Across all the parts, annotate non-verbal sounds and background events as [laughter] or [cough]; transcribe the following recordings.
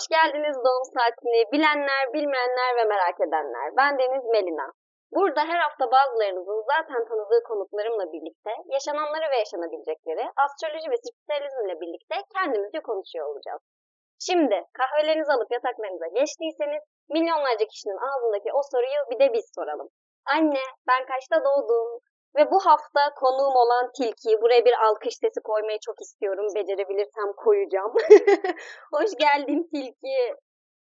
Hoş geldiniz doğum saatini bilenler, bilmeyenler ve merak edenler. Ben Deniz Melina. Burada her hafta bazılarınızın zaten tanıdığı konuklarımla birlikte yaşananları ve yaşanabilecekleri astroloji ve spiritüalizmle birlikte kendimizce konuşuyor olacağız. Şimdi kahvelerinizi alıp yataklarınıza geçtiyseniz milyonlarca kişinin ağzındaki o soruyu bir de biz soralım. Anne ben kaçta doğdum? Ve bu hafta konuğum olan Tilki, buraya bir alkış sesi koymayı çok istiyorum. Becerebilirsem koyacağım. [laughs] Hoş geldin Tilki.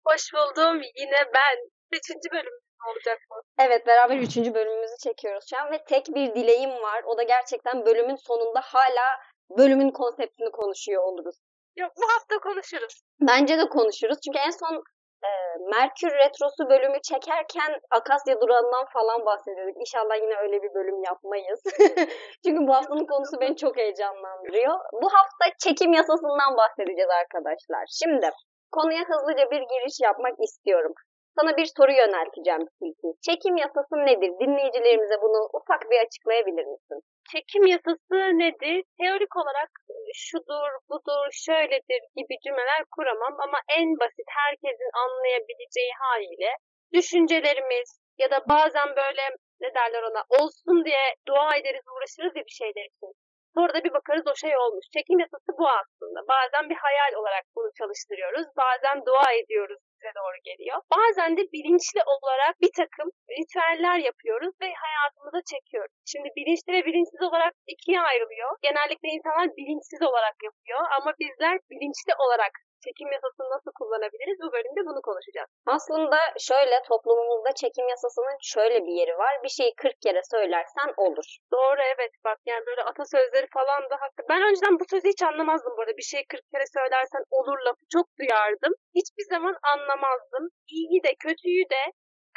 Hoş buldum. Yine ben. Üçüncü bölüm olacak mı? Evet beraber üçüncü bölümümüzü çekiyoruz şu an ve tek bir dileğim var. O da gerçekten bölümün sonunda hala bölümün konseptini konuşuyor oluruz. Yok bu hafta konuşuruz. Bence de konuşuruz. Çünkü en son e, Merkür Retrosu bölümü çekerken Akasya durağından falan bahsediyorduk. İnşallah yine öyle bir bölüm yapmayız. [laughs] Çünkü bu haftanın konusu beni çok heyecanlandırıyor. Bu hafta çekim yasasından bahsedeceğiz arkadaşlar. Şimdi konuya hızlıca bir giriş yapmak istiyorum. Sana bir soru yönelteceğim Tilki. Çekim yasası nedir? Dinleyicilerimize bunu ufak bir açıklayabilir misin? Çekim yasası nedir? Teorik olarak şudur, budur, şöyledir gibi cümleler kuramam ama en basit herkesin anlayabileceği haliyle düşüncelerimiz ya da bazen böyle ne derler ona olsun diye dua ederiz uğraşırız ya bir şeyler için. Sonra da bir bakarız o şey olmuş. Çekim yasası bu aslında. Bazen bir hayal olarak bunu çalıştırıyoruz. Bazen dua ediyoruz bize doğru geliyor. Bazen de bilinçli olarak bir takım ritüeller yapıyoruz ve hayatımıza çekiyoruz. Şimdi bilinçli ve bilinçsiz olarak ikiye ayrılıyor. Genellikle insanlar bilinçsiz olarak yapıyor ama bizler bilinçli olarak çekim yasasını nasıl kullanabiliriz? Bu bölümde bunu konuşacağız. Aslında şöyle toplumumuzda çekim yasasının şöyle bir yeri var. Bir şeyi 40 kere söylersen olur. Doğru evet bak yani böyle atasözleri falan da haklı. Ben önceden bu sözü hiç anlamazdım bu arada. Bir şeyi 40 kere söylersen olur lafı çok duyardım. Hiçbir zaman anlamazdım. İyiyi de kötüyü de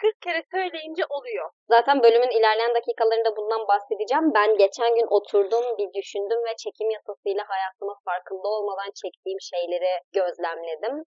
40 kere söyleyince oluyor. Zaten bölümün ilerleyen dakikalarında bundan bahsedeceğim. Ben geçen gün oturdum, bir düşündüm ve çekim yasasıyla hayatıma farkında olmadan çektiğim şeyleri gözlemledim.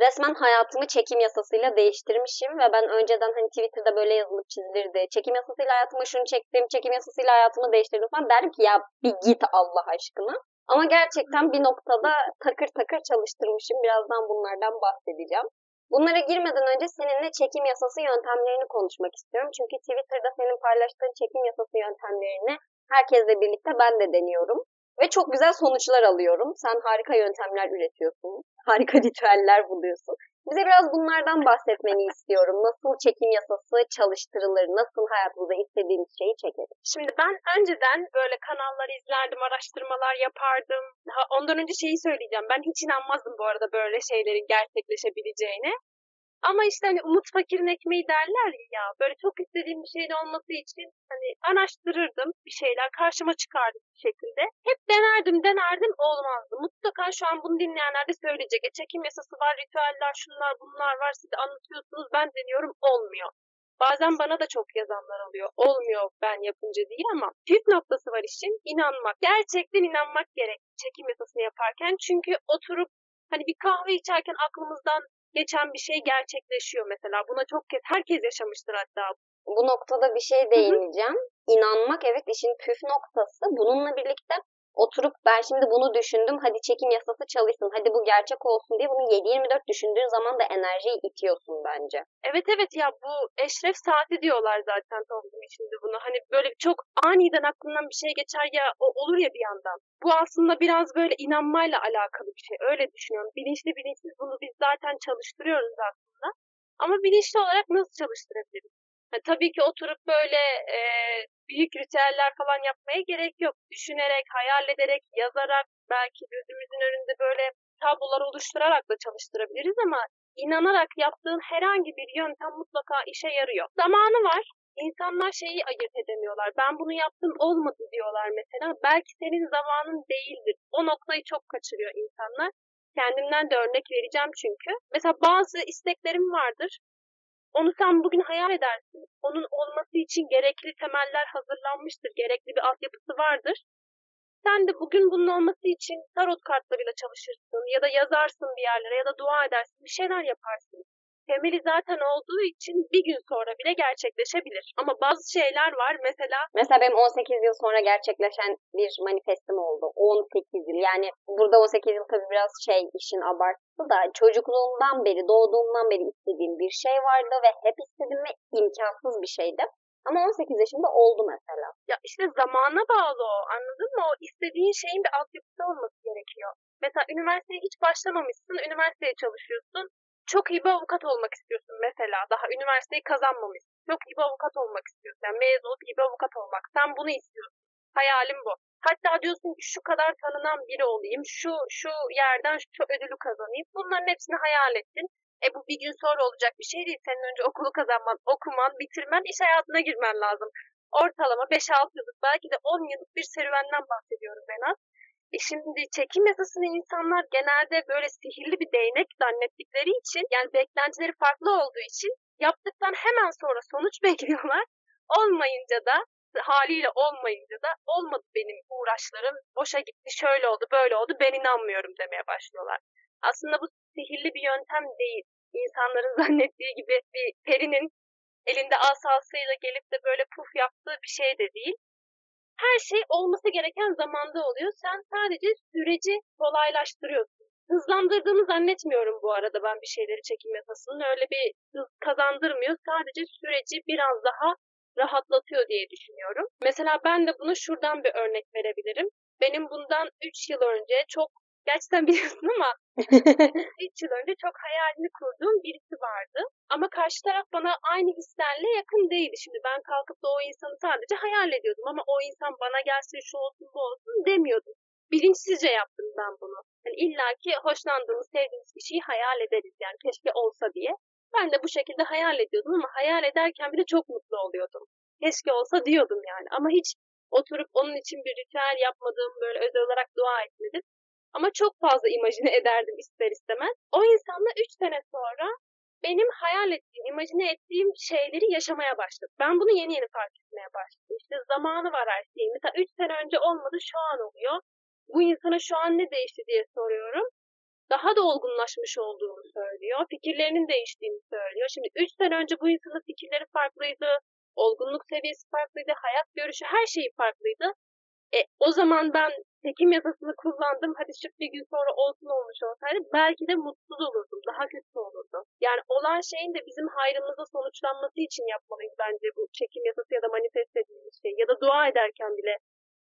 Resmen hayatımı çekim yasasıyla değiştirmişim ve ben önceden hani Twitter'da böyle yazılıp çizilirdi. Çekim yasasıyla hayatıma şunu çektim, çekim yasasıyla hayatımı değiştirdim falan derdim ki ya bir git Allah aşkına. Ama gerçekten bir noktada takır takır çalıştırmışım. Birazdan bunlardan bahsedeceğim. Bunlara girmeden önce seninle çekim yasası yöntemlerini konuşmak istiyorum. Çünkü Twitter'da senin paylaştığın çekim yasası yöntemlerini herkesle birlikte ben de deniyorum. Ve çok güzel sonuçlar alıyorum. Sen harika yöntemler üretiyorsun. Harika ritüeller buluyorsun. Bize biraz bunlardan bahsetmeni istiyorum. Nasıl çekim yasası çalıştırılır? Nasıl hayatımıza istediğimiz şeyi çekeriz? Şimdi ben önceden böyle kanallar izlerdim, araştırmalar yapardım. Daha ondan önce şeyi söyleyeceğim. Ben hiç inanmazdım bu arada böyle şeylerin gerçekleşebileceğine. Ama işte hani umut fakirin ekmeği derler ya böyle çok istediğim bir şeyin olması için hani araştırırdım bir şeyler karşıma çıkardı bir şekilde. Hep denerdim denerdim olmazdı. Mutlaka şu an bunu dinleyenler de söyleyecek. E, çekim yasası var, ritüeller, şunlar bunlar var siz anlatıyorsunuz ben deniyorum olmuyor. Bazen bana da çok yazanlar oluyor. Olmuyor ben yapınca değil ama püf noktası var işin inanmak. Gerçekten inanmak gerek çekim yasasını yaparken. Çünkü oturup hani bir kahve içerken aklımızdan geçen bir şey gerçekleşiyor mesela. Buna çok kez herkes yaşamıştır hatta. Bu noktada bir şey değineceğim. Hı-hı. İnanmak evet işin püf noktası. Bununla birlikte oturup ben şimdi bunu düşündüm hadi çekim yasası çalışsın hadi bu gerçek olsun diye bunu 7-24 düşündüğün zaman da enerjiyi itiyorsun bence. Evet evet ya bu eşref saati diyorlar zaten toplum içinde bunu. Hani böyle çok aniden aklından bir şey geçer ya o olur ya bir yandan. Bu aslında biraz böyle inanmayla alakalı bir şey. Öyle düşünüyorum. Bilinçli bilinçsiz bunu biz zaten çalıştırıyoruz aslında. Ama bilinçli olarak nasıl çalıştırabiliriz? Yani tabii ki oturup böyle e, büyük ritüeller falan yapmaya gerek yok. Düşünerek, hayal ederek, yazarak, belki gözümüzün önünde böyle tablolar oluşturarak da çalıştırabiliriz ama inanarak yaptığın herhangi bir yöntem mutlaka işe yarıyor. Zamanı var. İnsanlar şeyi ayırt edemiyorlar. Ben bunu yaptım olmadı diyorlar mesela. Belki senin zamanın değildir. O noktayı çok kaçırıyor insanlar. Kendimden de örnek vereceğim çünkü. Mesela bazı isteklerim vardır. Onu sen bugün hayal edersin. Onun olması için gerekli temeller hazırlanmıştır. Gerekli bir altyapısı vardır. Sen de bugün bunun olması için tarot kartlarıyla çalışırsın ya da yazarsın bir yerlere ya da dua edersin. Bir şeyler yaparsın. Temeli zaten olduğu için bir gün sonra bile gerçekleşebilir. Ama bazı şeyler var mesela. Mesela benim 18 yıl sonra gerçekleşen bir manifestim oldu. 18 yıl yani burada 18 yıl tabii biraz şey işin abartısı da çocukluğumdan beri doğduğumdan beri istediğim bir şey vardı ve hep istedim ve imkansız bir şeydi. Ama 18 yaşında oldu mesela. Ya işte zamana bağlı o anladın mı? O istediğin şeyin bir altyapısı olması gerekiyor. Mesela üniversiteye hiç başlamamışsın, üniversiteye çalışıyorsun. Çok iyi bir avukat olmak istiyorsun mesela. Daha üniversiteyi kazanmamışsın. Çok iyi bir avukat olmak istiyorsun. Yani mezun olup iyi bir avukat olmak. Sen bunu istiyorsun. Hayalim bu. Hatta diyorsun ki şu kadar tanınan biri olayım, şu şu yerden şu ödülü kazanayım. Bunların hepsini hayal ettin. E bu bir gün sonra olacak bir şey değil. Senin önce okulu kazanman, okuman, bitirmen, iş hayatına girmen lazım. Ortalama 5-6 yıllık belki de 10 yıllık bir serüvenden bahsediyorum ben az. Şimdi çekim yasasını insanlar genelde böyle sihirli bir değnek zannettikleri için yani beklentileri farklı olduğu için yaptıktan hemen sonra sonuç [laughs] bekliyorlar. Olmayınca da haliyle olmayınca da olmadı benim uğraşlarım, boşa gitti, şöyle oldu, böyle oldu, ben inanmıyorum demeye başlıyorlar. Aslında bu sihirli bir yöntem değil. İnsanların [laughs] zannettiği gibi bir perinin elinde asasıyla gelip de böyle puf yaptığı bir şey de değil. Her şey olması gereken zamanda oluyor. Sen sadece süreci kolaylaştırıyorsun. Hızlandırdığını zannetmiyorum bu arada ben bir şeyleri çekim yasasının. Öyle bir hız kazandırmıyor. Sadece süreci biraz daha rahatlatıyor diye düşünüyorum. Mesela ben de bunu şuradan bir örnek verebilirim. Benim bundan 3 yıl önce çok gerçekten biliyorsun ama [laughs] 3 yıl önce çok hayalini kurduğum birisi vardı. Ama karşı taraf bana aynı hislerle yakın değildi. Şimdi ben kalkıp da o insanı sadece hayal ediyordum ama o insan bana gelsin şu olsun bu olsun demiyordum. Bilinçsizce yaptım ben bunu. Yani İlla ki hoşlandığımız, sevdiğimiz bir şeyi hayal ederiz yani keşke olsa diye. Ben de bu şekilde hayal ediyordum ama hayal ederken bile çok mutlu oluyordum. Keşke olsa diyordum yani ama hiç oturup onun için bir ritüel yapmadım, böyle özel olarak dua etmedim. Ama çok fazla imajine ederdim ister istemez. O insanla 3 sene sonra benim hayal ettiğim, imajine ettiğim şeyleri yaşamaya başladım. Ben bunu yeni yeni fark etmeye başladım. İşte zamanı var her şeyin. Mesela 3 sene önce olmadı şu an oluyor. Bu insana şu an ne değişti diye soruyorum. Daha da olgunlaşmış olduğunu söylüyor. Fikirlerinin değiştiğini söylüyor. Şimdi 3 sene önce bu insanın fikirleri farklıydı. Olgunluk seviyesi farklıydı. Hayat görüşü her şeyi farklıydı. E, o zaman ben çekim yasasını kullandım. Hadi şu bir gün sonra olsun olmuş olsaydı belki de mutsuz olurdum. Daha kötü olurdu. Yani olan şeyin de bizim hayrımıza sonuçlanması için yapmalıyız bence bu çekim yasası ya da manifest dediğimiz şey. Ya da dua ederken bile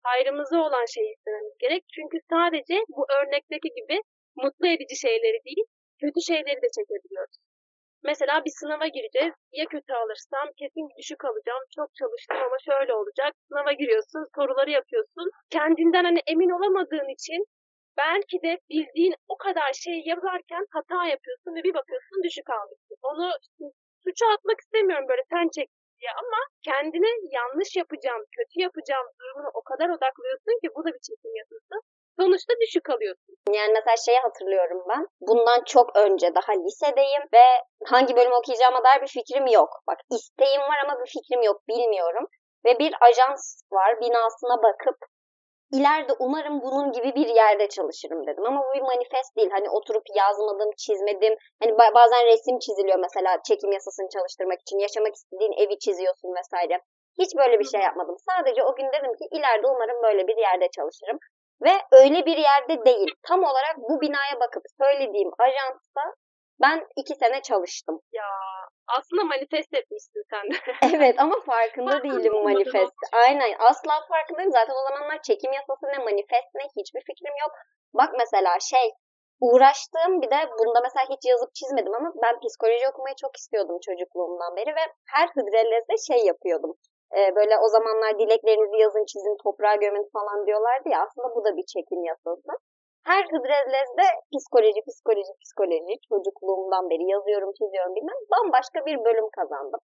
hayrımıza olan şeyi istememiz gerek. Çünkü sadece bu örnekteki gibi mutlu edici şeyleri değil, kötü şeyleri de çekebiliyoruz. Mesela bir sınava gireceğiz. Ya kötü alırsam kesin düşük alacağım. Çok çalıştım ama şöyle olacak. Sınava giriyorsun, soruları yapıyorsun. Kendinden hani emin olamadığın için belki de bildiğin o kadar şey yazarken hata yapıyorsun ve bir bakıyorsun düşük almışsın. Onu suça atmak istemiyorum böyle sen çek diye ama kendine yanlış yapacağım, kötü yapacağım durumuna o kadar odaklıyorsun ki bu da bir çekim yasası sonuçta düşük alıyorsun. Yani mesela şeyi hatırlıyorum ben. Bundan çok önce daha lisedeyim ve hangi bölüm okuyacağıma dair bir fikrim yok. Bak isteğim var ama bir fikrim yok bilmiyorum. Ve bir ajans var binasına bakıp ileride umarım bunun gibi bir yerde çalışırım dedim. Ama bu bir manifest değil. Hani oturup yazmadım, çizmedim. Hani bazen resim çiziliyor mesela çekim yasasını çalıştırmak için. Yaşamak istediğin evi çiziyorsun vesaire. Hiç böyle bir şey yapmadım. Sadece o gün dedim ki ileride umarım böyle bir yerde çalışırım. Ve öyle bir yerde değil. Tam olarak bu binaya bakıp söylediğim ajansta ben iki sene çalıştım. Ya aslında manifest etmişsin sen de. [laughs] evet ama farkında Farkında değilim manifest. Aynen asla farkındayım. Zaten o zamanlar çekim yasası ne manifest ne hiçbir fikrim yok. Bak mesela şey uğraştığım bir de bunda mesela hiç yazıp çizmedim ama ben psikoloji okumayı çok istiyordum çocukluğumdan beri ve her hıdrellezde şey yapıyordum e, böyle o zamanlar dileklerinizi yazın çizin toprağa gömün falan diyorlardı ya aslında bu da bir çekim yasası. Her hıdrellezde psikoloji, psikoloji, psikoloji çocukluğumdan beri yazıyorum, çiziyorum bilmem bambaşka bir bölüm kazandım.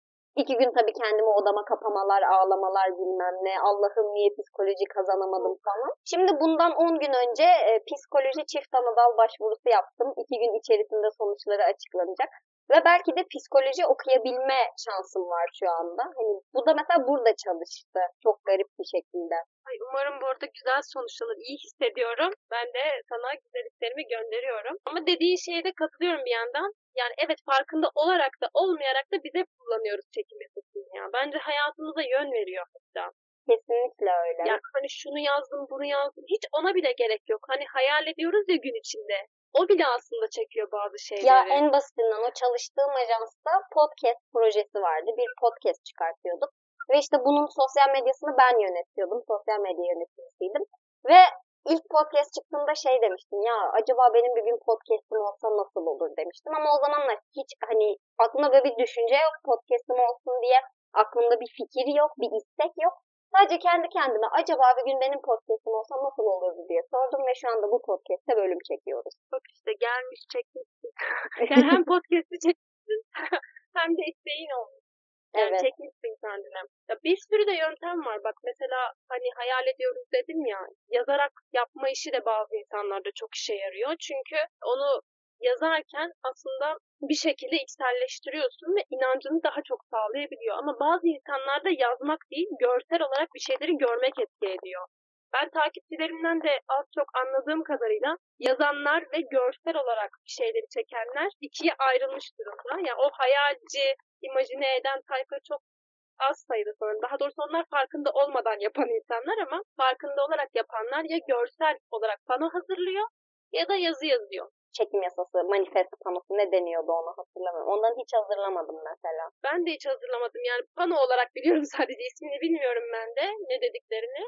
İki gün tabii kendimi odama kapamalar, ağlamalar bilmem ne. Allah'ım niye psikoloji kazanamadım falan. Şimdi bundan 10 gün önce e, psikoloji çift anadal başvurusu yaptım. İki gün içerisinde sonuçları açıklanacak. Ve belki de psikoloji okuyabilme şansım var şu anda. Hani bu da mesela burada çalıştı. Çok garip bir şekilde. Ay, umarım bu arada güzel sonuçlanır. İyi hissediyorum. Ben de sana güzelliklerimi gönderiyorum. Ama dediğin şeye de katılıyorum bir yandan. Yani evet farkında olarak da olmayarak da bize kullanıyoruz çekim yasasını ya. Bence hayatımıza yön veriyor hatta. Kesinlikle öyle. Yani hani şunu yazdım, bunu yazdım. Hiç ona bile gerek yok. Hani hayal ediyoruz ya gün içinde. O bile aslında çekiyor bazı şeyleri. Ya en basitinden o çalıştığım ajansta podcast projesi vardı. Bir podcast çıkartıyorduk. Ve işte bunun sosyal medyasını ben yönetiyordum. Sosyal medya yöneticisiydim. Ve ilk podcast çıktığında şey demiştim ya acaba benim bir gün podcast'im olsa nasıl olur demiştim. Ama o zamanlar hiç hani aklımda böyle bir düşünce yok podcast'im olsun diye. Aklımda bir fikir yok, bir istek yok. Sadece kendi kendime acaba bir gün benim podcast'im olsa nasıl olurdu diye sordum ve şu anda bu podcast'te bölüm çekiyoruz. Bak işte gelmiş çekmişsin. [laughs] yani hem podcast'i çekmişsin [laughs] hem de isteğin olmuş. Yani Evet. çekmişsin kendine. Ya bir sürü de yöntem var. Bak mesela hani hayal ediyoruz dedim ya. Yazarak yapma işi de bazı insanlarda çok işe yarıyor. Çünkü onu yazarken aslında bir şekilde içselleştiriyorsun ve inancını daha çok sağlayabiliyor. Ama bazı insanlarda yazmak değil, görsel olarak bir şeyleri görmek etki ediyor. Ben takipçilerimden de az çok anladığım kadarıyla yazanlar ve görsel olarak bir şeyleri çekenler ikiye ayrılmış durumda. Yani o hayalci, imajine eden tayfa çok az sayıda sanırım. Daha doğrusu onlar farkında olmadan yapan insanlar ama farkında olarak yapanlar ya görsel olarak pano hazırlıyor ya da yazı yazıyor. Çekim yasası, manifest panosu ne deniyordu onu hatırlamıyorum. Ondan hiç hazırlamadım mesela. Ben de hiç hazırlamadım. Yani pano olarak biliyorum [laughs] sadece ismini bilmiyorum ben de ne dediklerini.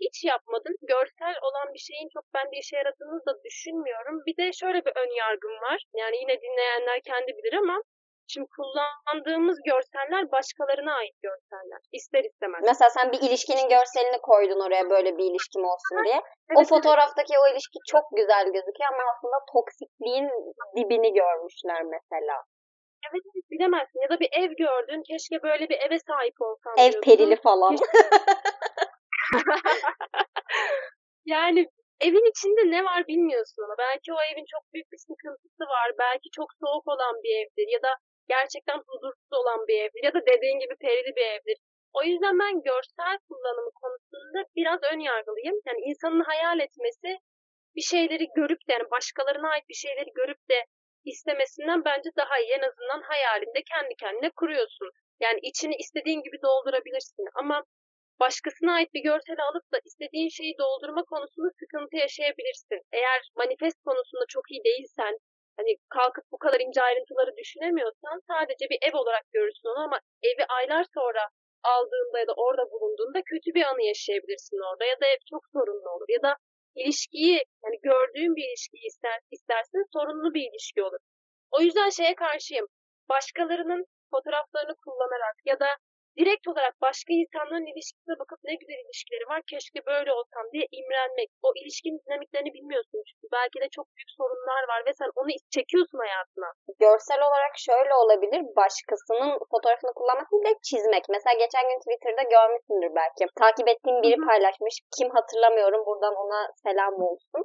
Hiç yapmadım. Görsel olan bir şeyin çok bende işe yaradığını da düşünmüyorum. Bir de şöyle bir ön yargım var. Yani yine dinleyenler kendi bilir ama şimdi kullandığımız görseller başkalarına ait görseller. İster istemez. Mesela sen bir ilişkinin görselini koydun oraya böyle bir ilişkim olsun diye. o Evet, evet. fotoğraftaki o ilişki çok güzel gözüküyor ama aslında toksikliğin dibini görmüşler mesela. Evet, evet, bilemezsin. Ya da bir ev gördün. Keşke böyle bir eve sahip olsam Ev diyorsun. perili falan. [laughs] yani evin içinde ne var bilmiyorsun ama belki o evin çok büyük bir sıkıntısı var. Belki çok soğuk olan bir evdir ya da gerçekten huzursuz olan bir evdir ya da dediğin gibi perili bir evdir. O yüzden ben görsel kullanımı konusunda biraz ön yargılıyım. Yani insanın hayal etmesi bir şeyleri görüp de yani başkalarına ait bir şeyleri görüp de istemesinden bence daha iyi. En azından hayalinde kendi kendine kuruyorsun. Yani içini istediğin gibi doldurabilirsin ama başkasına ait bir görseli alıp da istediğin şeyi doldurma konusunda sıkıntı yaşayabilirsin. Eğer manifest konusunda çok iyi değilsen, hani kalkıp bu kadar ince ayrıntıları düşünemiyorsan sadece bir ev olarak görürsün onu ama evi aylar sonra aldığında ya da orada bulunduğunda kötü bir anı yaşayabilirsin orada ya da ev çok sorunlu olur ya da ilişkiyi yani gördüğün bir ilişkiyi ister, istersin sorunlu bir ilişki olur. O yüzden şeye karşıyım. Başkalarının fotoğraflarını kullanarak ya da direkt olarak başka insanların ilişkisine bakıp ne güzel ilişkileri var keşke böyle olsam diye imrenmek. O ilişkinin dinamiklerini bilmiyorsun çünkü belki de çok büyük sorunlar var ve sen onu çekiyorsun hayatına. Görsel olarak şöyle olabilir. Başkasının fotoğrafını kullanmak değil de çizmek. Mesela geçen gün Twitter'da görmüşsündür belki. Takip ettiğim biri Hı hı. paylaşmış. Kim hatırlamıyorum. Buradan ona selam olsun.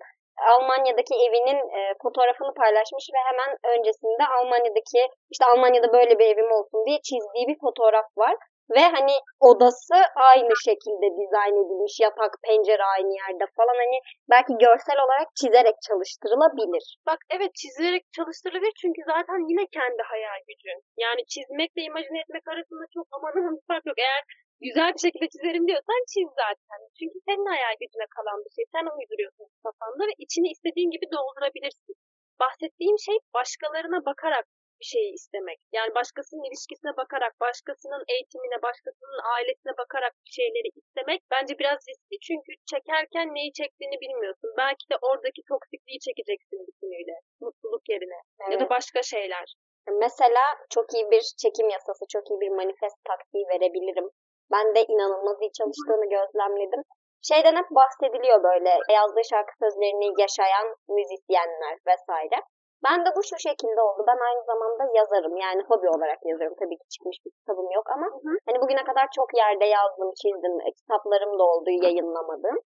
Almanya'daki evinin e, fotoğrafını paylaşmış ve hemen öncesinde Almanya'daki işte Almanya'da böyle bir evim olsun diye çizdiği bir fotoğraf var. Ve hani odası aynı şekilde dizayn edilmiş. Yatak, pencere aynı yerde falan. Hani belki görsel olarak çizerek çalıştırılabilir. Bak evet çizilerek çalıştırılır çünkü zaten yine kendi hayal gücün. Yani çizmekle imajine etmek arasında çok aman aman fark yok. Eğer güzel bir şekilde çizerim diyorsan çiz zaten. Çünkü senin hayal gücüne kalan bir şey. Sen uyduruyorsun kafanda ve içini istediğin gibi doldurabilirsin. Bahsettiğim şey başkalarına bakarak bir şeyi istemek. Yani başkasının ilişkisine bakarak, başkasının eğitimine, başkasının ailesine bakarak bir şeyleri istemek bence biraz riskli. Çünkü çekerken neyi çektiğini bilmiyorsun. Belki de oradaki toksikliği çekeceksin bütünüyle. Mutluluk yerine. Ya da Evet. başka şeyler. Mesela çok iyi bir çekim yasası, çok iyi bir manifest taktiği verebilirim. Ben de inanılmaz iyi çalıştığını gözlemledim. Şeyden hep bahsediliyor böyle yazdığı şarkı sözlerini yaşayan müzisyenler vesaire. Ben de bu şu şekilde oldu. Ben aynı zamanda yazarım. Yani hobi olarak yazıyorum. Tabii ki çıkmış bir kitabım yok ama Hı hı. hani bugüne kadar çok yerde yazdım, çizdim. E, kitaplarım da oldu yayınlamadığım.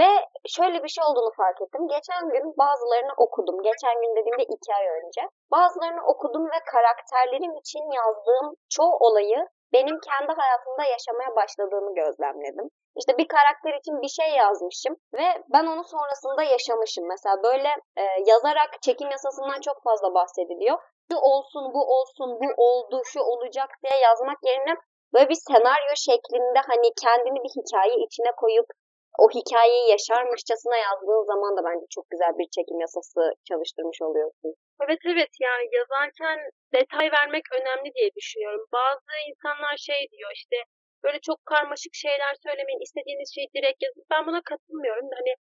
Ve şöyle bir şey olduğunu fark ettim. Geçen gün bazılarını okudum. Geçen gün dediğimde iki ay önce. Bazılarını okudum ve karakterlerim için yazdığım çoğu olayı benim kendi hayatımda yaşamaya başladığını gözlemledim. İşte bir karakter için bir şey yazmışım ve ben onu sonrasında yaşamışım. Mesela böyle e, yazarak çekim yasasından çok fazla bahsediliyor. Şu olsun, bu olsun, bu oldu, şu olacak diye yazmak yerine böyle bir senaryo şeklinde hani kendini bir hikaye içine koyup o hikayeyi yaşarmışçasına yazdığın zaman da bence çok güzel bir çekim yasası çalıştırmış oluyorsun. Evet evet yani yazarken detay vermek önemli diye düşünüyorum. Bazı insanlar şey diyor işte böyle çok karmaşık şeyler söylemeyin, istediğiniz şeyi direkt yazın. Ben buna katılmıyorum. Hani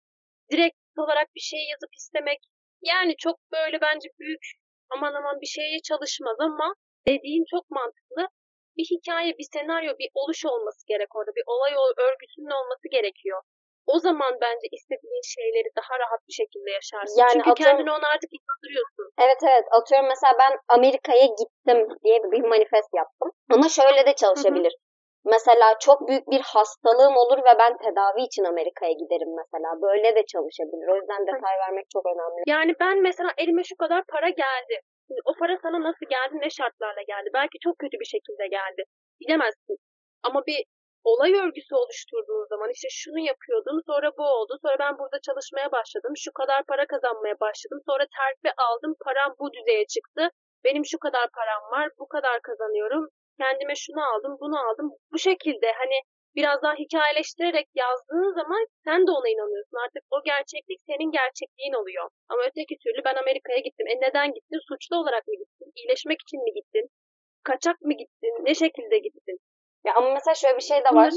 direkt olarak bir şey yazıp istemek yani çok böyle bence büyük aman aman bir şeye çalışmaz ama dediğin çok mantıklı. Bir hikaye, bir senaryo, bir oluş olması gerek orada. Bir olay örgüsünün olması gerekiyor o zaman bence istediğin şeyleri daha rahat bir şekilde yaşarsın. Yani Çünkü atıyorum, kendini ona artık inandırıyorsun. Evet evet atıyorum mesela ben Amerika'ya gittim diye bir manifest yaptım. Ama şöyle de çalışabilir. Hı hı. Mesela çok büyük bir hastalığım olur ve ben tedavi için Amerika'ya giderim mesela. Böyle de çalışabilir. O yüzden detay vermek çok önemli. Yani ben mesela elime şu kadar para geldi. O para sana nasıl geldi, ne şartlarla geldi? Belki çok kötü bir şekilde geldi. Bilemezsin. Ama bir olay örgüsü oluşturduğun zaman işte şunu yapıyordum sonra bu oldu sonra ben burada çalışmaya başladım şu kadar para kazanmaya başladım sonra terfi aldım param bu düzeye çıktı benim şu kadar param var bu kadar kazanıyorum kendime şunu aldım bunu aldım. Bu şekilde hani biraz daha hikayeleştirerek yazdığın zaman sen de ona inanıyorsun. Artık o gerçeklik senin gerçekliğin oluyor. Ama öteki türlü ben Amerika'ya gittim. E neden gittin? Suçlu olarak mı gittin? İyileşmek için mi gittin? Kaçak mı gittin? Ne şekilde gittin? Ya ama mesela şöyle bir şey de var.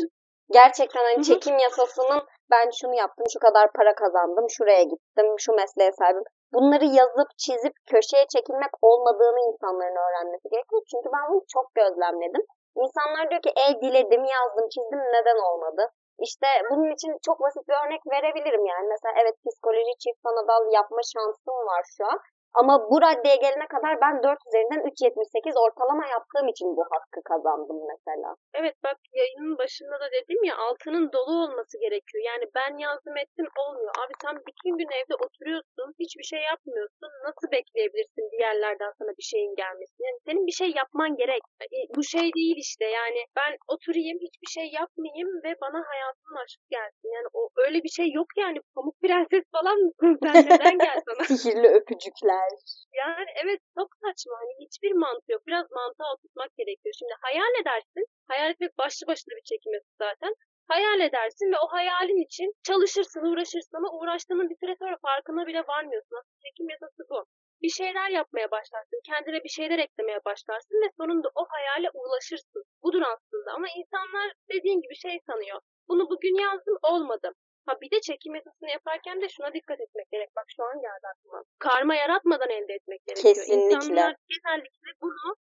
Gerçekten hani çekim yasasının ben şunu yaptım, şu kadar para kazandım, şuraya gittim, şu mesleğe sahibim. Bunları yazıp çizip köşeye çekilmek olmadığını insanların öğrenmesi gerekiyor. Çünkü ben bunu çok gözlemledim. İnsanlar diyor ki e diledim, yazdım, çizdim neden olmadı? İşte bunun için çok basit bir örnek verebilirim yani. Mesela evet psikoloji çift sanadal yapma şansım var şu an. Ama bu raddeye gelene kadar ben 4 üzerinden 3.78 ortalama yaptığım için bu hakkı kazandım mesela. Evet bak yayının başında da dedim ya altının dolu olması gerekiyor. Yani ben yazdım ettim olmuyor. Abi sen bütün gün evde oturuyorsun hiçbir şey yapmıyorsun. Nasıl bekleyebilirsin diğerlerden sana bir şeyin gelmesini? Yani senin bir şey yapman gerek. E, bu şey değil işte yani ben oturayım hiçbir şey yapmayayım ve bana hayatım aşk gelsin. Yani o öyle bir şey yok yani. Pamuk prenses falan mısın sen? Neden gel sana? [laughs] Sihirli öpücükler şeyler. Yani evet çok saçma. Hani hiçbir mantığı yok. Biraz mantığa oturtmak gerekiyor. Şimdi hayal edersin. Hayal etmek başlı başına bir çekim zaten. Hayal edersin ve o hayalin için çalışırsın, uğraşırsın ama uğraştığının bir süre sonra farkına bile varmıyorsun. Aslında çekim yasası bu. Bir şeyler yapmaya başlarsın, kendine bir şeyler eklemeye başlarsın ve sonunda o hayale ulaşırsın. Budur aslında ama insanlar dediğin gibi şey sanıyor. Bunu bugün yazdım olmadı. Ha bir de çekim yasasını yaparken de şuna dikkat etmek gerek. Bak şu an geldi aklıma. Karma yaratmadan elde etmek gerekiyor. Kesinlikle. İnsanlar genellikle bunu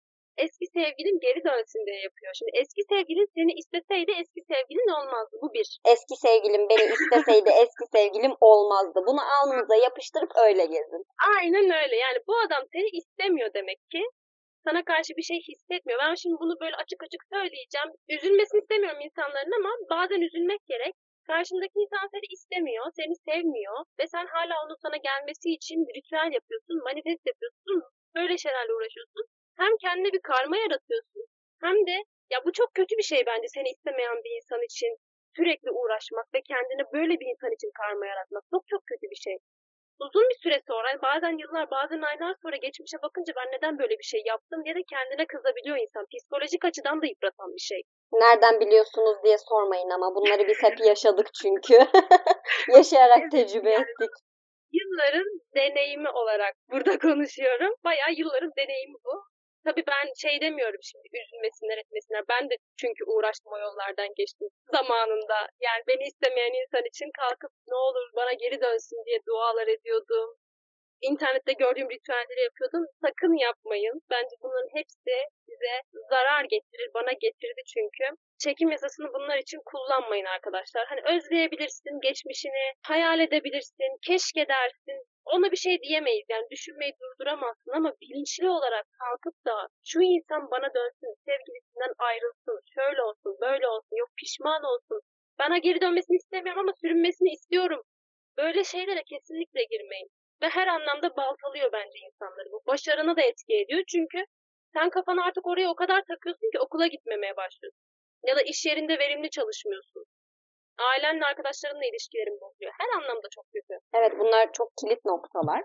eski sevgilin geri dönsün diye yapıyor. Şimdi eski sevgilin seni isteseydi eski sevgilin olmazdı. Bu bir. Eski sevgilim beni isteseydi [laughs] eski sevgilim olmazdı. Bunu alnınıza yapıştırıp öyle gezin. Aynen öyle. Yani bu adam seni istemiyor demek ki. Sana karşı bir şey hissetmiyor. Ben şimdi bunu böyle açık açık söyleyeceğim. Üzülmesini istemiyorum insanların ama bazen üzülmek gerek. Karşındaki insan seni istemiyor, seni sevmiyor ve sen hala onun sana gelmesi için ritüel yapıyorsun, manifest yapıyorsun, böyle şeylerle uğraşıyorsun. Hem kendine bir karma yaratıyorsun hem de ya bu çok kötü bir şey bence seni istemeyen bir insan için sürekli uğraşmak ve kendine böyle bir insan için karma yaratmak çok çok kötü bir şey. Uzun bir süre sonra bazen yıllar bazen aylar sonra geçmişe bakınca ben neden böyle bir şey yaptım diye de kendine kızabiliyor insan. Psikolojik açıdan da yıpratan bir şey. Nereden biliyorsunuz diye sormayın ama bunları biz hep [laughs] yaşadık çünkü. [laughs] Yaşayarak tecrübe ettik. Yılların deneyimi olarak burada konuşuyorum. Bayağı yılların deneyimi bu. Tabii ben şey demiyorum şimdi üzülmesinler etmesinler. Ben de çünkü uğraştım o yollardan geçtim zamanında. Yani beni istemeyen insan için kalkıp ne olur bana geri dönsün diye dualar ediyordum. İnternette gördüğüm ritüelleri yapıyordum. Sakın yapmayın. Bence bunların hepsi size zarar getirir. Bana getirdi çünkü. Çekim yasasını bunlar için kullanmayın arkadaşlar. Hani özleyebilirsin geçmişini, hayal edebilirsin, keşke dersin, ona bir şey diyemeyiz. Yani düşünmeyi durduramazsın ama bilinçli olarak kalkıp da şu insan bana dönsün, sevgilisinden ayrılsın, şöyle olsun, böyle olsun, yok pişman olsun. Bana geri dönmesini istemiyorum ama sürünmesini istiyorum. Böyle şeylere kesinlikle girmeyin. Ve her anlamda baltalıyor bence insanları. Bu başarını da etki ediyor çünkü sen kafanı artık oraya o kadar takıyorsun ki okula gitmemeye başlıyorsun. Ya da iş yerinde verimli çalışmıyorsun. Ailenle arkadaşlarınla ilişkilerin bozuyor. Her anlamda çok kötü. Evet bunlar çok kilit noktalar.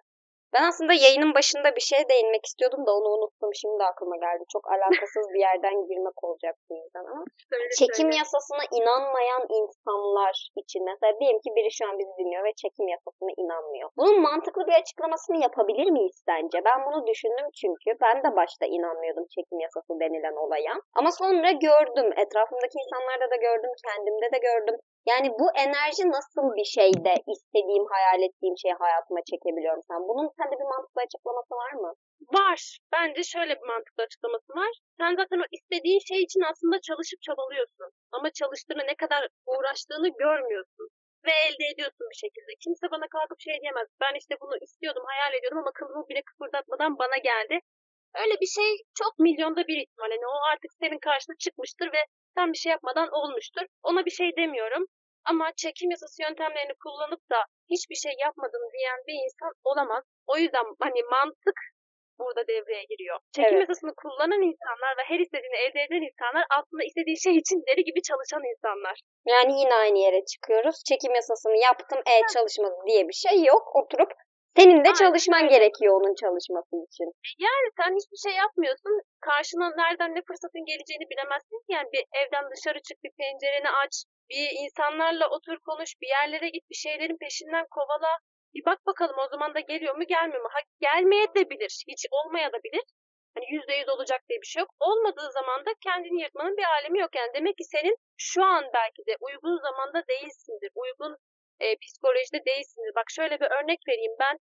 Ben aslında yayının başında bir şeye değinmek istiyordum da onu unuttum. Şimdi aklıma geldi. Çok alakasız bir yerden girmek olacak bu yüzden ama. [laughs] Söyle, Çekim söyle. yasasına inanmayan insanlar için mesela diyelim ki biri şu an bizi dinliyor ve çekim yasasına inanmıyor. Bunun mantıklı bir açıklamasını yapabilir miyiz sence? Ben bunu düşündüm çünkü ben de başta inanmıyordum çekim yasası denilen olaya. Ama sonra gördüm. Etrafımdaki insanlarda da gördüm. Kendimde de gördüm. Yani bu enerji nasıl bir şeyde istediğim, hayal ettiğim şeyi hayatıma çekebiliyorum sen? Bunun sende bir mantıklı açıklaması var mı? Var. Bence şöyle bir mantıklı açıklaması var. Sen zaten o istediğin şey için aslında çalışıp çabalıyorsun. Ama çalıştığını ne kadar uğraştığını görmüyorsun. Ve elde ediyorsun bir şekilde. Kimse bana kalkıp şey diyemez. Ben işte bunu istiyordum, hayal ediyordum ama kılımı bile kıpırdatmadan bana geldi. Öyle bir şey çok milyonda bir ihtimal. Yani o artık senin karşına çıkmıştır ve sen bir şey yapmadan olmuştur. Ona bir şey demiyorum. Ama çekim yasası yöntemlerini kullanıp da hiçbir şey yapmadım diyen bir insan olamaz. O yüzden hani mantık burada devreye giriyor. Çekim Evet. yasasını kullanan insanlar ve her istediğini elde eden insanlar aslında istediği şey için deli gibi çalışan insanlar. Yani yine aynı yere çıkıyoruz. Çekim yasasını yaptım, e çalışmadı diye bir şey yok. Oturup senin de Aynen çalışman gerekiyor onun çalışması için. Yani sen hiçbir şey yapmıyorsun. Karşına nereden ne fırsatın geleceğini bilemezsin ki. Yani bir evden dışarı çık, bir pencereni aç, bir insanlarla otur konuş, bir yerlere git, bir şeylerin peşinden kovala. Bir bak bakalım o zaman da geliyor mu gelmiyor mu? Ha, gelmeye de bilir, hiç olmaya da bilir. Hani yüzde yüz olacak diye bir şey yok. Olmadığı zaman da kendini yırtmanın bir alemi yok. Yani demek ki senin şu an belki de uygun zamanda değilsindir. Uygun e, psikolojide değilsindir. Bak şöyle bir örnek vereyim. Ben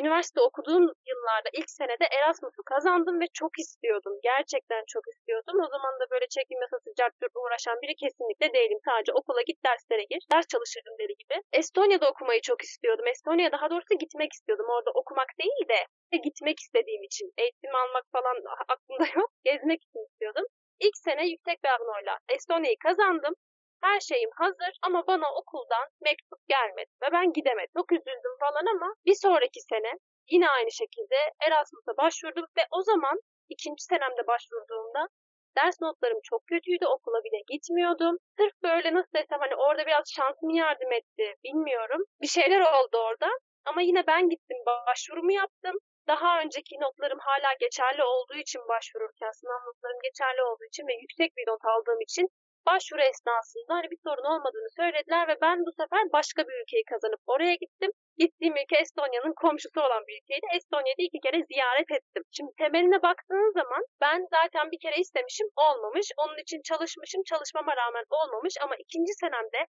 üniversite okuduğum yıllarda ilk senede Erasmus'u kazandım ve çok istiyordum. Gerçekten çok istiyordum. O zaman da böyle çekim yasası cartçurt uğraşan biri kesinlikle değilim. Sadece okula git derslere gir. Ders çalışırdım deli gibi. Estonya'da okumayı çok istiyordum. Estonya'ya daha doğrusu gitmek istiyordum. Orada okumak değil de gitmek istediğim için. Eğitim almak falan [laughs] aklımda yok. Gezmek için istiyordum. İlk sene yüksek bir agnoyla Estonya'yı kazandım. Her şeyim hazır ama bana okuldan mektup gelmedi ve ben gidemedim. Çok üzüldüm falan ama bir sonraki sene yine aynı şekilde Erasmus'a başvurdum ve o zaman ikinci senemde başvurduğumda ders notlarım çok kötüydü. Okula bile gitmiyordum. Sırf böyle nasıl desem hani orada biraz şansım yardım etti bilmiyorum. Bir şeyler oldu orada ama yine ben gittim başvurumu yaptım. Daha önceki notlarım hala geçerli olduğu için başvururken, sınav notlarım geçerli olduğu için ve yüksek bir not aldığım için başvuru esnasında hani bir sorun olmadığını söylediler ve ben bu sefer başka bir ülkeyi kazanıp oraya gittim. Gittiğim ülke Estonya'nın komşusu olan bir ülkeydi. Estonya'da iki kere ziyaret ettim. Şimdi temeline baktığın zaman ben zaten bir kere istemişim olmamış. Onun için çalışmışım çalışmama rağmen olmamış ama ikinci senemde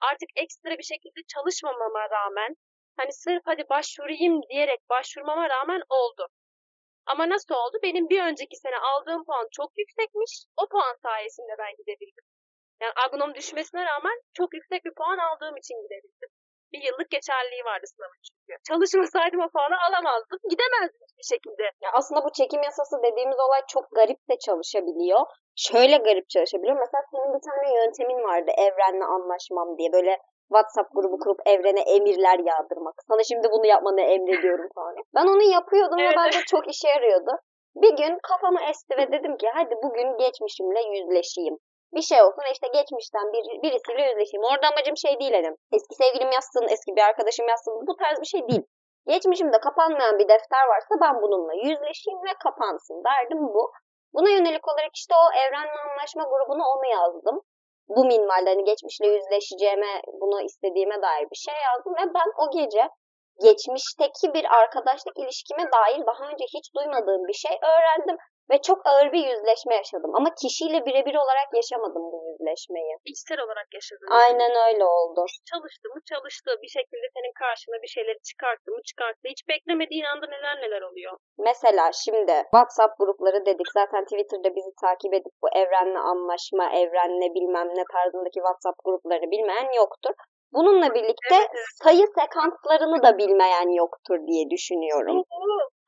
artık ekstra bir şekilde çalışmamama rağmen hani sırf hadi başvurayım diyerek başvurmama rağmen oldu. Ama nasıl oldu? Benim bir önceki sene aldığım puan çok yüksekmiş. O puan sayesinde ben gidebildim. Yani agnom düşmesine rağmen çok yüksek bir puan aldığım için gidebildim. Bir yıllık geçerliliği vardı sınavın çünkü. Çalışmasaydım o puanı alamazdım. Gidemezdim hiçbir şekilde. Ya aslında bu çekim yasası dediğimiz olay çok garip de çalışabiliyor. Şöyle garip çalışabiliyor. Mesela senin bir tane yöntemin vardı evrenle anlaşmam diye. Böyle WhatsApp grubu kurup evrene emirler yağdırmak. Sana şimdi bunu yapmanı emrediyorum falan. [laughs] Ben onu yapıyordum Evet. ve bence çok işe yarıyordu. Bir gün kafamı esti ve dedim ki hadi bugün geçmişimle yüzleşeyim. Bir şey olsun işte geçmişten bir, birisiyle yüzleşeyim. Orada amacım şey değil dedim. Eski sevgilim yazsın, eski bir arkadaşım yazsın. Bu tarz bir şey değil. Geçmişimde kapanmayan bir defter varsa ben bununla yüzleşeyim ve kapansın derdim bu. Buna yönelik olarak işte o evrenle anlaşma grubuna onu yazdım. Bu minvalde hani geçmişle yüzleşeceğime, bunu istediğime dair bir şey yazdım ve ben o gece geçmişteki bir arkadaşlık ilişkime dair daha önce hiç duymadığım bir şey öğrendim ve çok ağır bir yüzleşme yaşadım. Ama kişiyle birebir olarak yaşamadım bu yüzleşmeyi. İçsel olarak yaşadım. Aynen öyle oldu. Çalıştı mı çalıştı. Bir şekilde senin karşına bir şeyleri çıkarttı mı çıkarttı. Hiç beklemediğin anda neler neler oluyor. Mesela şimdi WhatsApp grupları dedik. Zaten Twitter'da bizi takip edip bu evrenle anlaşma, evrenle bilmem ne tarzındaki WhatsApp gruplarını bilmeyen yoktur. Bununla birlikte Evet, evet. sayı sekanslarını da bilmeyen yoktur diye düşünüyorum.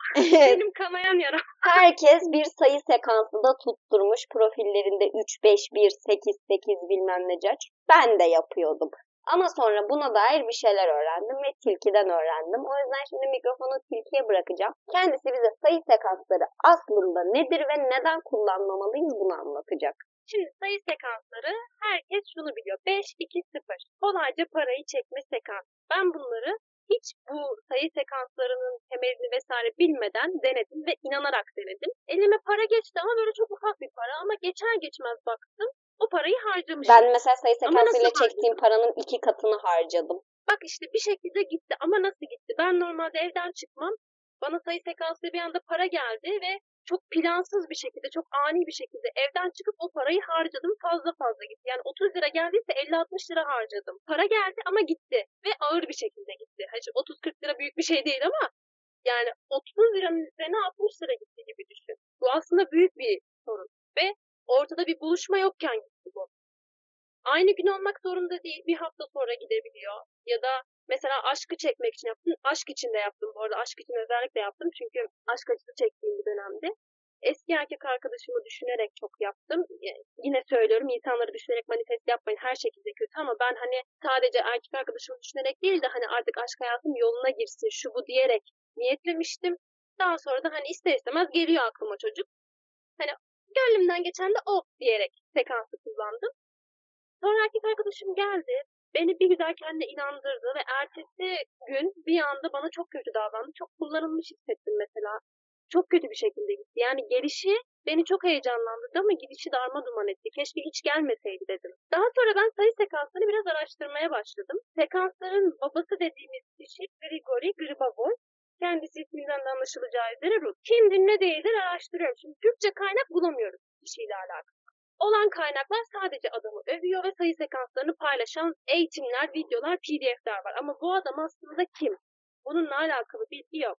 [laughs] Benim kanayan yaram. Herkes bir sayı sekansı da tutturmuş profillerinde 3, 5, 1, 8, 8 bilmem ne caç. Ben de yapıyordum. Ama sonra buna dair bir şeyler öğrendim ve tilkiden öğrendim. O yüzden şimdi mikrofonu tilkiye bırakacağım. Kendisi bize sayı sekansları aslında nedir ve neden kullanmamalıyız bunu anlatacak. Şimdi sayı sekansları herkes şunu biliyor. 5, 2, 0. Kolayca parayı çekme sekans. Ben bunları hiç bu sayı sekanslarının temelini vesaire bilmeden denedim ve inanarak denedim. Elime para geçti ama böyle çok ufak bir para ama geçer geçmez baktım o parayı harcamışım. Ben mesela sayı sekansıyla çektiğim paranın iki katını harcadım. Bak işte bir şekilde gitti ama nasıl gitti? Ben normalde evden çıkmam. Bana sayı sekansıyla bir anda para geldi ve çok plansız bir şekilde, çok ani bir şekilde evden çıkıp o parayı harcadım. Fazla fazla gitti. Yani 30 lira geldiyse 50-60 lira harcadım. Para geldi ama gitti. Ve ağır bir şekilde gitti. Hani 30-40 lira büyük bir şey değil ama yani 30 liranın üzerine 60 lira gitti gibi düşün. Bu aslında büyük bir sorun. Ve ortada bir buluşma yokken gitti bu. Aynı gün olmak zorunda değil. Bir hafta sonra gidebiliyor. Ya da mesela aşkı çekmek için yaptım. Aşk için de yaptım bu arada. Aşk için özellikle yaptım. Çünkü aşk acısı çektiğim bir dönemde. Eski erkek arkadaşımı düşünerek çok yaptım. Yine söylüyorum insanları düşünerek manifest yapmayın. Her şekilde kötü ama ben hani sadece erkek arkadaşımı düşünerek değil de hani artık aşk hayatım yoluna girsin şu bu diyerek niyetlemiştim. Daha sonra da hani ister istemez geliyor aklıma çocuk. Hani gönlümden geçen de o diyerek sekansı kullandım. Sonra erkek arkadaşım geldi. Beni bir güzel kendine inandırdı ve ertesi gün bir anda bana çok kötü davrandı. Çok kullanılmış hissettim mesela. Çok kötü bir şekilde gitti. Yani gelişi beni çok heyecanlandırdı ama gidişi darma duman etti. Keşke hiç gelmeseydi dedim. Daha sonra ben sayı sekanslarını biraz araştırmaya başladım. Sekansların babası dediğimiz kişi Grigori Gribavoi. Kendisi isminden de anlaşılacağı üzere Rus. Kimdir ne değildir araştırıyorum. Şimdi Türkçe kaynak bulamıyoruz kişiyle alakalı. Olan kaynaklar sadece adamı övüyor ve sayı sekanslarını paylaşan eğitimler, videolar, pdf'ler var. Ama bu adam aslında kim? Bununla alakalı bilgi yok.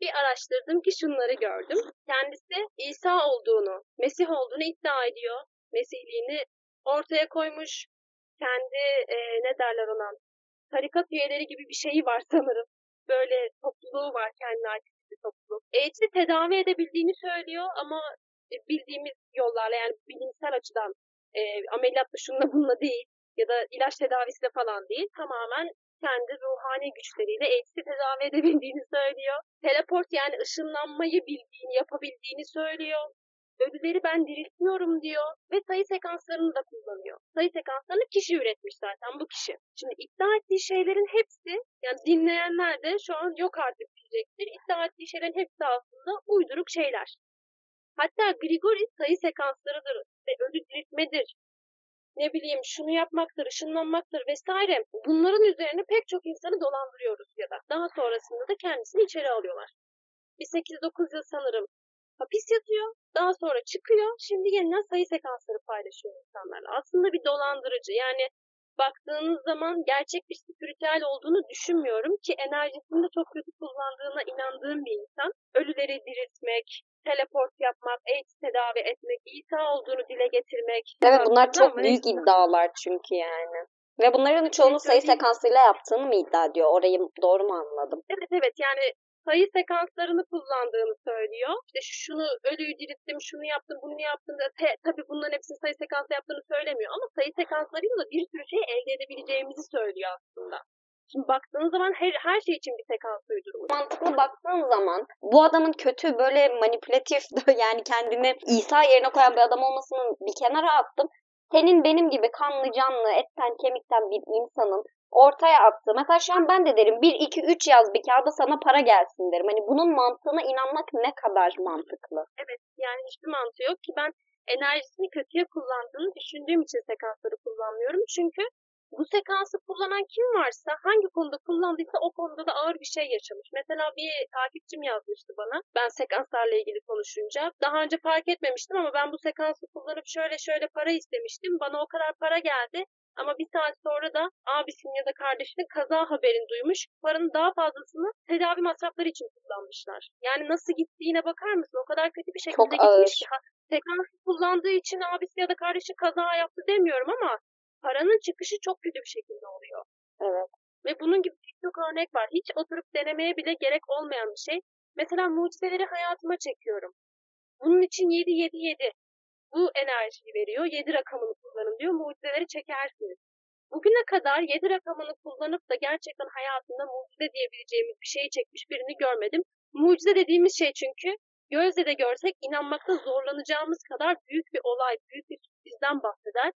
Bir araştırdım ki şunları gördüm. Kendisi İsa olduğunu, Mesih olduğunu iddia ediyor. Mesihliğini ortaya koymuş. Kendi e, ne derler ona tarikat üyeleri gibi bir şeyi var sanırım. Böyle topluluğu var kendine ait bir topluluk. AIDS'i tedavi edebildiğini söylüyor ama bildiğimiz yollarla yani bilimsel açıdan e, ameliyatla şunla bununla değil ya da ilaç tedavisiyle falan değil tamamen kendi ruhani güçleriyle AIDS'i tedavi edebildiğini söylüyor. Teleport yani ışınlanmayı bildiğini, yapabildiğini söylüyor. Ölüleri ben diriltiyorum diyor ve sayı sekanslarını da kullanıyor. Sayı sekanslarını kişi üretmiş zaten bu kişi. Şimdi iddia ettiği şeylerin hepsi yani dinleyenler de şu an yok artık diyecektir. İddia ettiği şeylerin hepsi aslında uyduruk şeyler. Hatta Grigori sayı sekanslarıdır ve ölü diriltmedir. Ne bileyim şunu yapmaktır, ışınlanmaktır vesaire. Bunların üzerine pek çok insanı dolandırıyoruz ya da. Daha sonrasında da kendisini içeri alıyorlar. Bir 8-9 yıl sanırım hapis yatıyor. Daha sonra çıkıyor. Şimdi yeniden sayı sekansları paylaşıyor insanlarla. Aslında bir dolandırıcı. Yani baktığınız zaman gerçek bir spiritüel olduğunu düşünmüyorum ki enerjisini de çok kötü kullandığına inandığım bir insan. Ölüleri diriltmek, teleport yapmak, AIDS tedavi etmek, İsa olduğunu dile getirmek. Evet bunlar çok büyük neyse. iddialar çünkü yani. Ve bunların çoğunu sayı sekansıyla yaptığını mı iddia ediyor? Orayı doğru mu anladım? Evet evet yani sayı sekanslarını kullandığını söylüyor. İşte şunu ölüyü dirilttim, şunu yaptım, bunu yaptım da te, tabii bunların hepsini sayı sekansı yaptığını söylemiyor ama sayı sekanslarıyla bir sürü şey elde edebileceğimizi söylüyor aslında. Şimdi baktığınız zaman her, her şey için bir sekans uydurmuş. Mantıklı baktığın zaman bu adamın kötü böyle manipülatif [laughs] yani kendini İsa yerine koyan bir adam olmasını bir kenara attım. Senin benim gibi kanlı canlı etten kemikten bir insanın ortaya attığı. Mesela şu an ben de derim 1, 2, 3 yaz bir kağıda sana para gelsin derim. Hani bunun mantığına inanmak ne kadar mantıklı. Evet yani hiçbir mantığı yok ki ben enerjisini kötüye kullandığını düşündüğüm için sekansları kullanmıyorum. Çünkü bu sekansı kullanan kim varsa hangi konuda kullandıysa o konuda da ağır bir şey yaşamış. Mesela bir takipçim yazmıştı bana ben sekanslarla ilgili konuşunca. Daha önce fark etmemiştim ama ben bu sekansı kullanıp şöyle şöyle para istemiştim. Bana o kadar para geldi. Ama bir saat sonra da abisinin ya da kardeşinin kaza haberini duymuş. Paranın daha fazlasını tedavi masrafları için kullanmışlar. Yani nasıl gittiğine bakar mısın? O kadar kötü bir şekilde Çok ağır. gitmiş Sekansı kullandığı için abisi ya da kardeşi kaza yaptı demiyorum ama paranın çıkışı çok kötü bir şekilde oluyor. Evet. Ve bunun gibi birçok örnek var. Hiç oturup denemeye bile gerek olmayan bir şey. Mesela mucizeleri hayatıma çekiyorum. Bunun için 7 7 7. Bu enerjiyi veriyor. 7 rakamını kullanın diyor. Mucizeleri çekersiniz. Bugüne kadar 7 rakamını kullanıp da gerçekten hayatında mucize diyebileceğimiz bir şeyi çekmiş birini görmedim. Mucize dediğimiz şey çünkü gözle de görsek inanmakta zorlanacağımız kadar büyük bir olay, büyük bir sürprizden bahseder.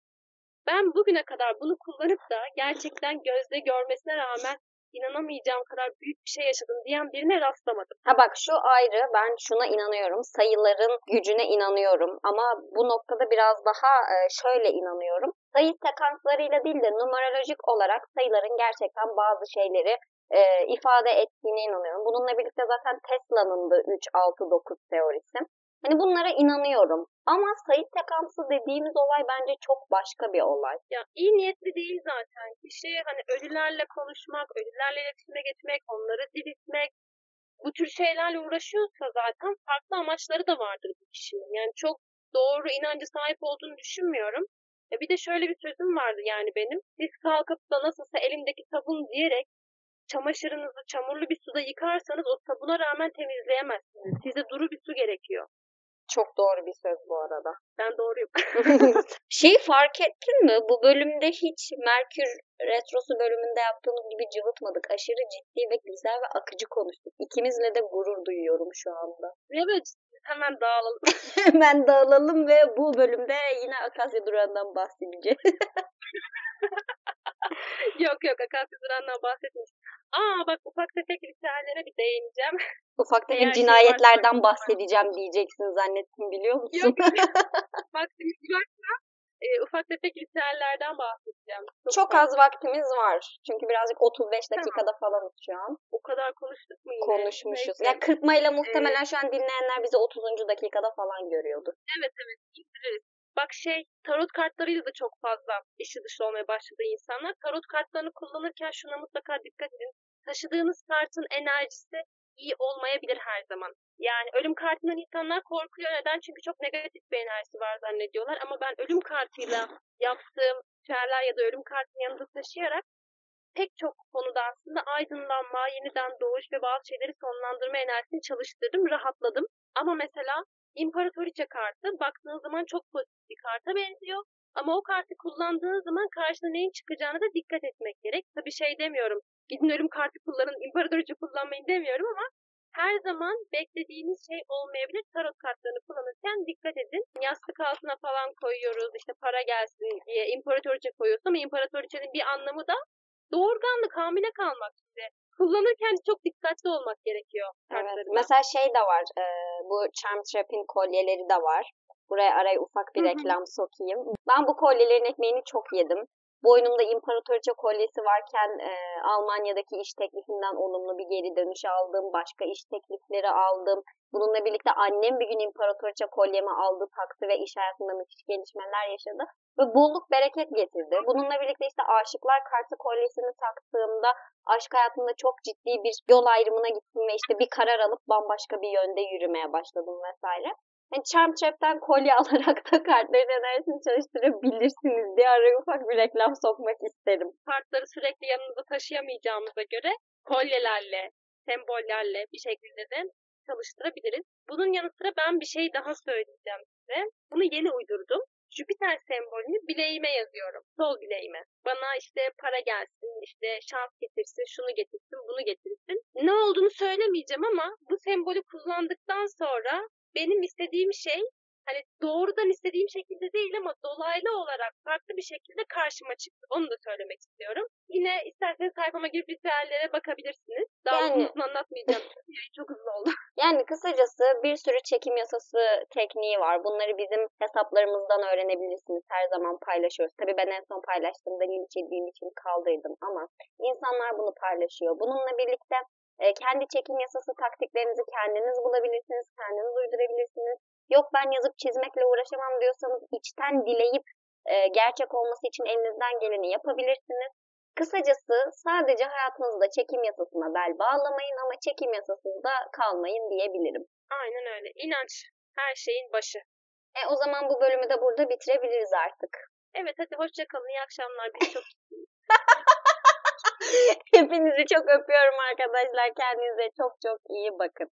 Ben bugüne kadar bunu kullanıp da gerçekten gözle görmesine rağmen inanamayacağım kadar büyük bir şey yaşadım diyen birine rastlamadım. Ha bak şu ayrı ben şuna inanıyorum. Sayıların gücüne inanıyorum. Ama bu noktada biraz daha e, şöyle inanıyorum. Sayı sekanslarıyla değil de numerolojik olarak sayıların gerçekten bazı şeyleri e, ifade ettiğine inanıyorum. Bununla birlikte zaten Tesla'nın da 3-6-9 teorisi. Hani bunlara inanıyorum. Ama sayı sekansı dediğimiz olay bence çok başka bir olay. Ya iyi niyetli değil zaten. Kişi hani ölülerle konuşmak, ölülerle iletişime geçmek, onları diriltmek, bu tür şeylerle uğraşıyorsa zaten farklı amaçları da vardır bu kişinin. Yani çok doğru inancı sahip olduğunu düşünmüyorum. E bir de şöyle bir sözüm vardı yani benim. Siz kalkıp da nasılsa elimdeki sabun diyerek çamaşırınızı çamurlu bir suda yıkarsanız o sabuna rağmen temizleyemezsiniz. Size duru bir su gerekiyor. Çok doğru bir söz bu arada. Ben doğruyum. [laughs] Şeyi fark ettin mi? Bu bölümde hiç Merkür Retrosu bölümünde yaptığımız gibi cıvıtmadık. Aşırı ciddi ve güzel ve akıcı konuştuk. İkimizle de gurur duyuyorum şu anda. [laughs] Evet, hemen dağılalım. [laughs] Hemen dağılalım ve bu bölümde yine Akasya Duran'dan bahsedeceğiz. Yok yok Akasya Duran'dan bahsetmeyeceğim. Aa bak ufak tefek ritüellere bir değineceğim. [laughs] Ufak Eğer tefek şey cinayetlerden bahsedeceğim diyeceksin zannettim biliyor musun? Yok vaktimiz [laughs] varsa e, ufak tefek ritüellerden bahsedeceğim. Çok az vaktimiz var. Çünkü birazcık 35 dakikada falanız şu an. O kadar konuştuk mu yine? Konuşmuşuz. Neyse. Ya kırpmayla muhtemelen şu an dinleyenler bizi 30. dakikada falan görüyordu. Evet evet indiririz. Bak şey tarot kartlarıyla da çok fazla işi dışı olmaya başladı insanlar. Tarot kartlarını kullanırken şuna mutlaka dikkat edin. Taşıdığınız kartın enerjisi iyi olmayabilir her zaman. Yani ölüm kartından insanlar korkuyor. Neden? Çünkü çok negatif bir enerjisi var zannediyorlar. Ama ben ölüm kartıyla yaptığım ritüeller ya da ölüm kartını yanında taşıyarak pek çok konuda aslında aydınlanma, yeniden doğuş ve bazı şeyleri sonlandırma enerjisini çalıştırdım, rahatladım. Ama mesela İmparatoriçe kartı baktığınız zaman çok pozitif bir karta benziyor. Ama o kartı kullandığınız zaman karşına neyin çıkacağına da dikkat etmek gerek. Tabii şey demiyorum, gidin ölüm kartı kullanın, İmparatoriçe kullanmayın demiyorum ama her zaman beklediğiniz şey olmayabilir. Tarot kartlarını kullanırken dikkat edin. Yastık altına falan koyuyoruz, işte para gelsin diye imparatoriçe koyuyoruz ama imparatoriçenin bir anlamı da doğurganlık, hamile kalmak size. Kullanırken çok dikkatli olmak gerekiyor Evet. Mesela şey de var. e, bu Charm Trap'in kolyeleri de var. Buraya araya ufak bir reklam sokayım. Ben bu kolyelerin ekmeğini çok yedim. Boynumda imparatoriçe kolyesi varken e, Almanya'daki iş teklifinden olumlu bir geri dönüş aldım. Başka iş teklifleri aldım. Bununla birlikte annem bir gün imparatoriçe kolyemi aldı, taktı ve iş hayatında müthiş gelişmeler yaşadı. Ve bolluk bereket getirdi. Bununla birlikte işte aşıklar kartı kolyesini taktığımda aşk hayatımda çok ciddi bir yol ayrımına gittim ve işte bir karar alıp bambaşka bir yönde yürümeye başladım vesaire. Yani Charm Trap'ten kolye [laughs] alarak da kartların enerjisini çalıştırabilirsiniz diye araya ufak bir reklam sokmak isterim. kartları sürekli yanımızda taşıyamayacağımıza göre kolyelerle, sembollerle bir şekilde de çalıştırabiliriz. Bunun yanı sıra ben bir şey daha söyleyeceğim size. Bunu yeni uydurdum. Jüpiter sembolünü bileğime yazıyorum. Sol bileğime. Bana işte para gelsin, işte şans getirsin, şunu getirsin, bunu getirsin. Ne olduğunu söylemeyeceğim ama bu sembolü kullandıktan sonra benim istediğim şey hani doğrudan istediğim şekilde değil ama dolaylı olarak farklı bir şekilde karşıma çıktı. Onu da söylemek istiyorum. Yine isterseniz sayfama girip ritüellere bakabilirsiniz. Daha Yani- uzun anlatmayacağım. [laughs] Çok hızlı oldu. Yani kısacası bir sürü çekim yasası tekniği var. Bunları bizim hesaplarımızdan öğrenebilirsiniz. Her zaman paylaşıyoruz. Tabii ben en son paylaştığımda linç yediğim için kaldırdım ama insanlar bunu paylaşıyor. Bununla birlikte e, kendi çekim yasası taktiklerinizi kendiniz bulabilirsiniz, kendiniz uydurabilirsiniz. Yok ben yazıp çizmekle uğraşamam diyorsanız içten dileyip e, gerçek olması için elinizden geleni yapabilirsiniz. Kısacası sadece hayatınızda çekim yasasına bel bağlamayın ama çekim yasasında kalmayın diyebilirim. Aynen öyle. İnanç her şeyin başı. E o zaman bu bölümü de burada bitirebiliriz artık. Evet hadi hoşça kalın. İyi akşamlar. Biz çok [laughs] Hepinizi çok öpüyorum arkadaşlar. Kendinize çok çok iyi bakın.